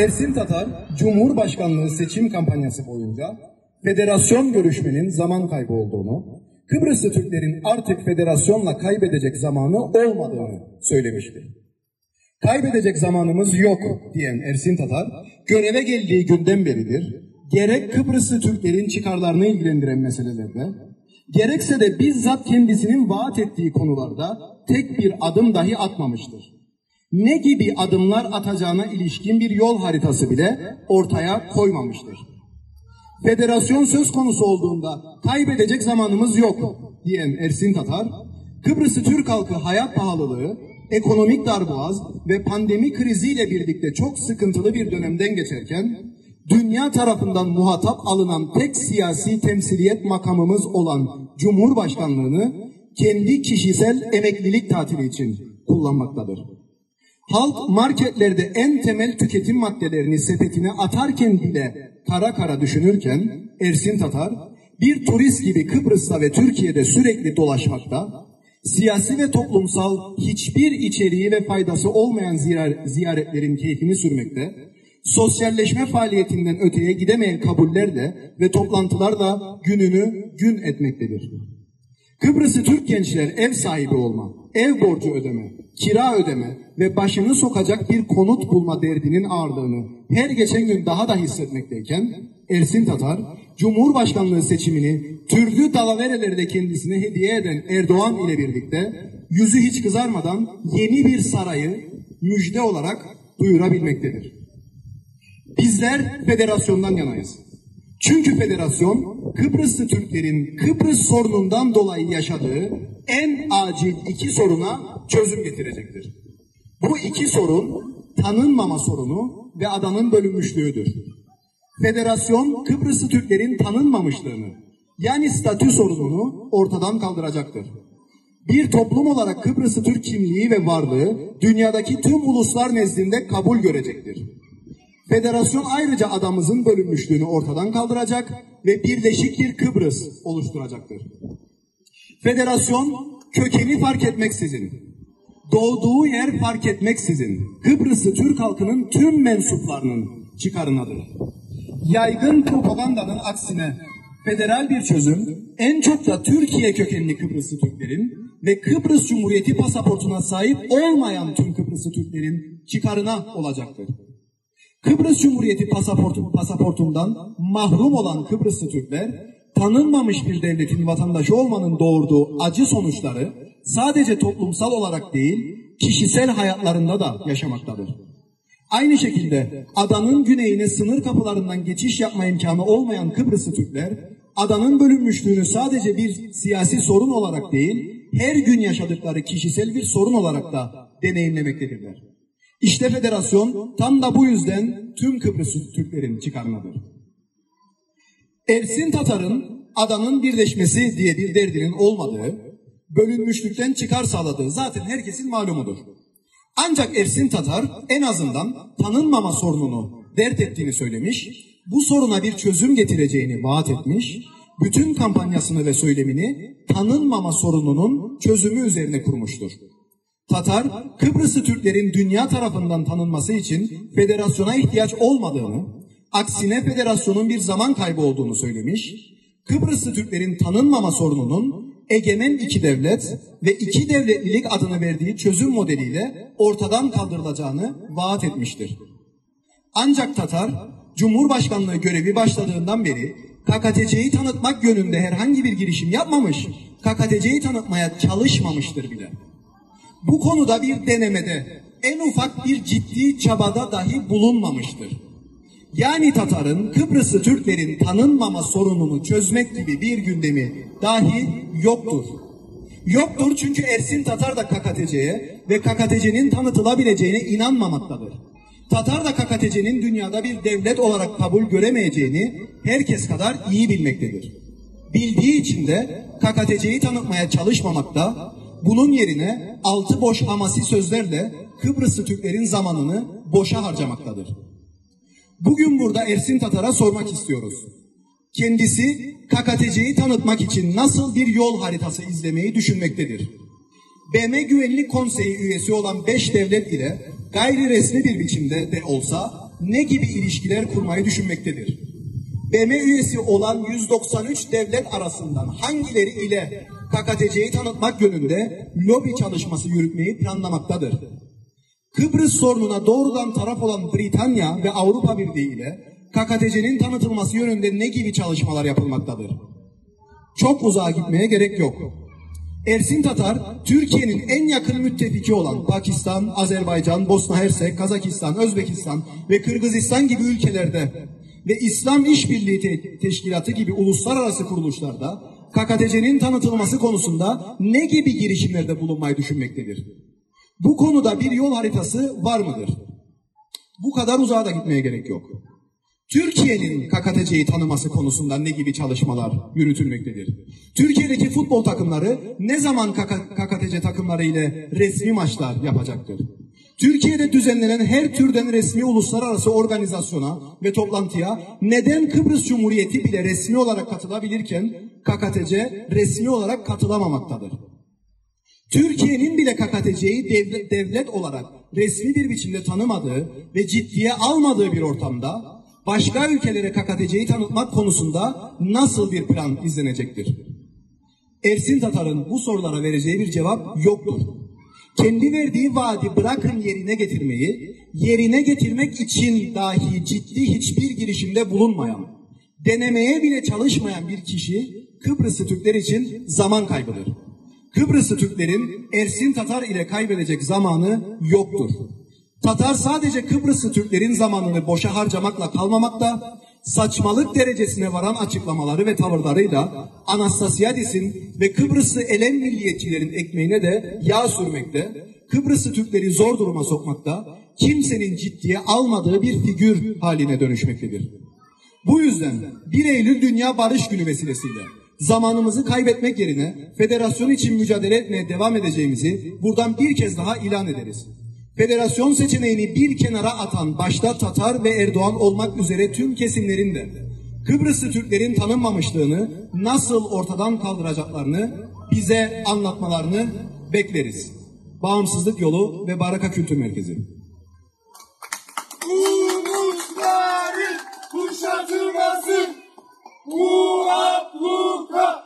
Ersin Tatar, Cumhurbaşkanlığı seçim kampanyası boyunca federasyon görüşmenin zaman kaybı olduğunu, Kıbrıslı Türklerin artık federasyonla kaybedecek zamanı olmadığını söylemiştir. Kaybedecek zamanımız yok diyen Ersin Tatar, göreve geldiği günden beridir, gerek Kıbrıslı Türklerin çıkarlarını ilgilendiren meselelerde, gerekse de bizzat kendisinin vaat ettiği konularda tek bir adım dahi atmamıştır. Ne gibi adımlar atacağına ilişkin bir yol haritası bile ortaya koymamıştır. Federasyon söz konusu olduğunda kaybedecek zamanımız yok diyen Ersin Tatar, Kıbrıs'ı Türk halkı hayat pahalılığı, ekonomik darboğaz ve pandemi kriziyle birlikte çok sıkıntılı bir dönemden geçerken, dünya tarafından muhatap alınan tek siyasi temsiliyet makamımız olan Cumhurbaşkanlığını kendi kişisel emeklilik tatili için kullanmaktadır. Halk marketlerde en temel tüketim maddelerini sepetine atarken bile kara kara düşünürken Ersin Tatar bir turist gibi Kıbrıs'ta ve Türkiye'de sürekli dolaşmakta, siyasi ve toplumsal hiçbir içeriği ve faydası olmayan ziyaretlerin keyfini sürmekte, sosyalleşme faaliyetinden öteye gidemeyen kabullerle ve toplantılarla gününü gün etmektedir. Kıbrıs'ı Türk gençler ev sahibi olma, ev borcu ödeme, kira ödeme ve başını sokacak bir konut bulma derdinin ağırlığını her geçen gün daha da hissetmekteyken Ersin Tatar, Cumhurbaşkanlığı seçimini türlü dalaverelerde kendisine hediye eden Erdoğan ile birlikte yüzü hiç kızarmadan yeni bir sarayı müjde olarak duyurabilmektedir. Bizler federasyondan yanayız. Çünkü federasyon Kıbrıslı Türklerin Kıbrıs sorunundan dolayı yaşadığı en acil iki soruna çözüm getirecektir. Bu iki sorun tanınmama sorunu ve adanın bölünmüşlüğüdür. Federasyon Kıbrıslı Türklerin tanınmamışlığını yani statü sorununu ortadan kaldıracaktır. Bir toplum olarak Kıbrıslı Türk kimliği ve varlığı dünyadaki tüm uluslar nezdinde kabul görecektir. Federasyon ayrıca adamızın bölünmüşlüğünü ortadan kaldıracak ve birleşik bir Kıbrıs oluşturacaktır. Federasyon kökeni fark etmeksizin, doğduğu yer fark etmeksizin Kıbrıs'ı Türk halkının tüm mensuplarının çıkarınadır. Yaygın propagandanın aksine federal bir çözüm en çok da Türkiye kökenli Kıbrıslı Türklerin ve Kıbrıs Cumhuriyeti pasaportuna sahip olmayan tüm Kıbrıslı Türklerin çıkarına olacaktır. Kıbrıs Cumhuriyeti pasaportu, pasaportundan mahrum olan Kıbrıslı Türkler tanınmamış bir devletin vatandaşı olmanın doğurduğu acı sonuçları sadece toplumsal olarak değil, kişisel hayatlarında da yaşamaktadır. Aynı şekilde adanın güneyine sınır kapılarından geçiş yapma imkanı olmayan Kıbrıslı Türkler, adanın bölünmüşlüğünü sadece bir siyasi sorun olarak değil, her gün yaşadıkları kişisel bir sorun olarak da deneyimlemektedirler. İşte federasyon tam da bu yüzden tüm Kıbrıs Türklerin çıkarmadır. Ersin Tatar'ın adanın birleşmesi diye bir derdinin olmadığı, bölünmüşlükten çıkar sağladığı zaten herkesin malumudur. Ancak Ersin Tatar en azından tanınmama sorununu dert ettiğini söylemiş, bu soruna bir çözüm getireceğini vaat etmiş, bütün kampanyasını ve söylemini tanınmama sorununun çözümü üzerine kurmuştur. Tatar, Kıbrıslı Türklerin dünya tarafından tanınması için federasyona ihtiyaç olmadığını, aksine federasyonun bir zaman kaybı olduğunu söylemiş, Kıbrıslı Türklerin tanınmama sorununun egemen iki devlet ve iki devletlilik adını verdiği çözüm modeliyle ortadan kaldırılacağını vaat etmiştir. Ancak Tatar, Cumhurbaşkanlığı görevi başladığından beri KKTC'yi tanıtmak yönünde herhangi bir girişim yapmamış, KKTC'yi tanıtmaya çalışmamıştır bile. Bu konuda bir denemede, en ufak bir ciddi çabada dahi bulunmamıştır. Yani Tatar'ın Kıbrıslı Türklerin tanınmama sorununu çözmek gibi bir gündemi dahi yoktur. Yoktur çünkü Ersin Tatar da KKTC'ye ve KKTC'nin tanıtılabileceğine inanmamaktadır. Tatar da KKTC'nin dünyada bir devlet olarak kabul göremeyeceğini herkes kadar iyi bilmektedir. Bildiği için de KKTC'yi tanıtmaya çalışmamakta, bunun yerine altı boş hamasi sözlerle Kıbrıslı Türklerin zamanını boşa harcamaktadır. Bugün burada Ersin Tatar'a sormak istiyoruz. Kendisi KKTC'yi tanıtmak için nasıl bir yol haritası izlemeyi düşünmektedir? BM Güvenlik Konseyi üyesi olan beş devlet ile gayri resmi bir biçimde de olsa ne gibi ilişkiler kurmayı düşünmektedir? BM üyesi olan 193 devlet arasından hangileri ile KKTC'yi tanıtmak yönünde lobi çalışması yürütmeyi planlamaktadır? Kıbrıs sorununa doğrudan taraf olan Britanya ve Avrupa Birliği ile KKTC'nin tanıtılması yönünde ne gibi çalışmalar yapılmaktadır? Çok uzağa gitmeye gerek yok. Ersin Tatar, Türkiye'nin en yakın müttefiki olan Pakistan, Azerbaycan, Bosna Hersek, Kazakistan, Özbekistan ve Kırgızistan gibi ülkelerde ve İslam İşbirliği Te- Teşkilatı gibi uluslararası kuruluşlarda KKTC'nin tanıtılması konusunda ne gibi girişimlerde bulunmayı düşünmektedir? Bu konuda bir yol haritası var mıdır? Bu kadar uzağa da gitmeye gerek yok. Türkiye'nin KKTC'yi tanıması konusunda ne gibi çalışmalar yürütülmektedir? Türkiye'deki futbol takımları ne zaman KK KKTC takımları ile resmi maçlar yapacaktır? Türkiye'de düzenlenen her türden resmi uluslararası organizasyona ve toplantıya neden Kıbrıs Cumhuriyeti bile resmi olarak katılabilirken KKTC resmi olarak katılamamaktadır? Türkiye'nin bile KKTC'yi devlet, devlet olarak resmi bir biçimde tanımadığı ve ciddiye almadığı bir ortamda başka ülkelere KKTC'yi tanıtmak konusunda nasıl bir plan izlenecektir? Ersin Tatar'ın bu sorulara vereceği bir cevap yoktur. Kendi verdiği vaadi bırakın yerine getirmeyi, yerine getirmek için dahi ciddi hiçbir girişimde bulunmayan, denemeye bile çalışmayan bir kişi Kıbrıslı Türkler için zaman kaybıdır. Kıbrıslı Türklerin Ersin Tatar ile kaybedecek zamanı yoktur. Tatar sadece Kıbrıslı Türklerin zamanını boşa harcamakla kalmamakta, saçmalık derecesine varan açıklamaları ve tavırlarıyla Anastasiadis'in ve Kıbrıslı elem milliyetçilerin ekmeğine de yağ sürmekte, Kıbrıslı Türkleri zor duruma sokmakta, kimsenin ciddiye almadığı bir figür haline dönüşmektedir. Bu yüzden 1 Eylül Dünya Barış Günü vesilesiyle zamanımızı kaybetmek yerine federasyon için mücadele etmeye devam edeceğimizi buradan bir kez daha ilan ederiz. Federasyon seçeneğini bir kenara atan başta Tatar ve Erdoğan olmak üzere tüm kesimlerin de Kıbrıslı Türklerin tanınmamışlığını nasıl ortadan kaldıracaklarını bize anlatmalarını bekleriz. Bağımsızlık Yolu ve Baraka Kültür Merkezi. Bu abluka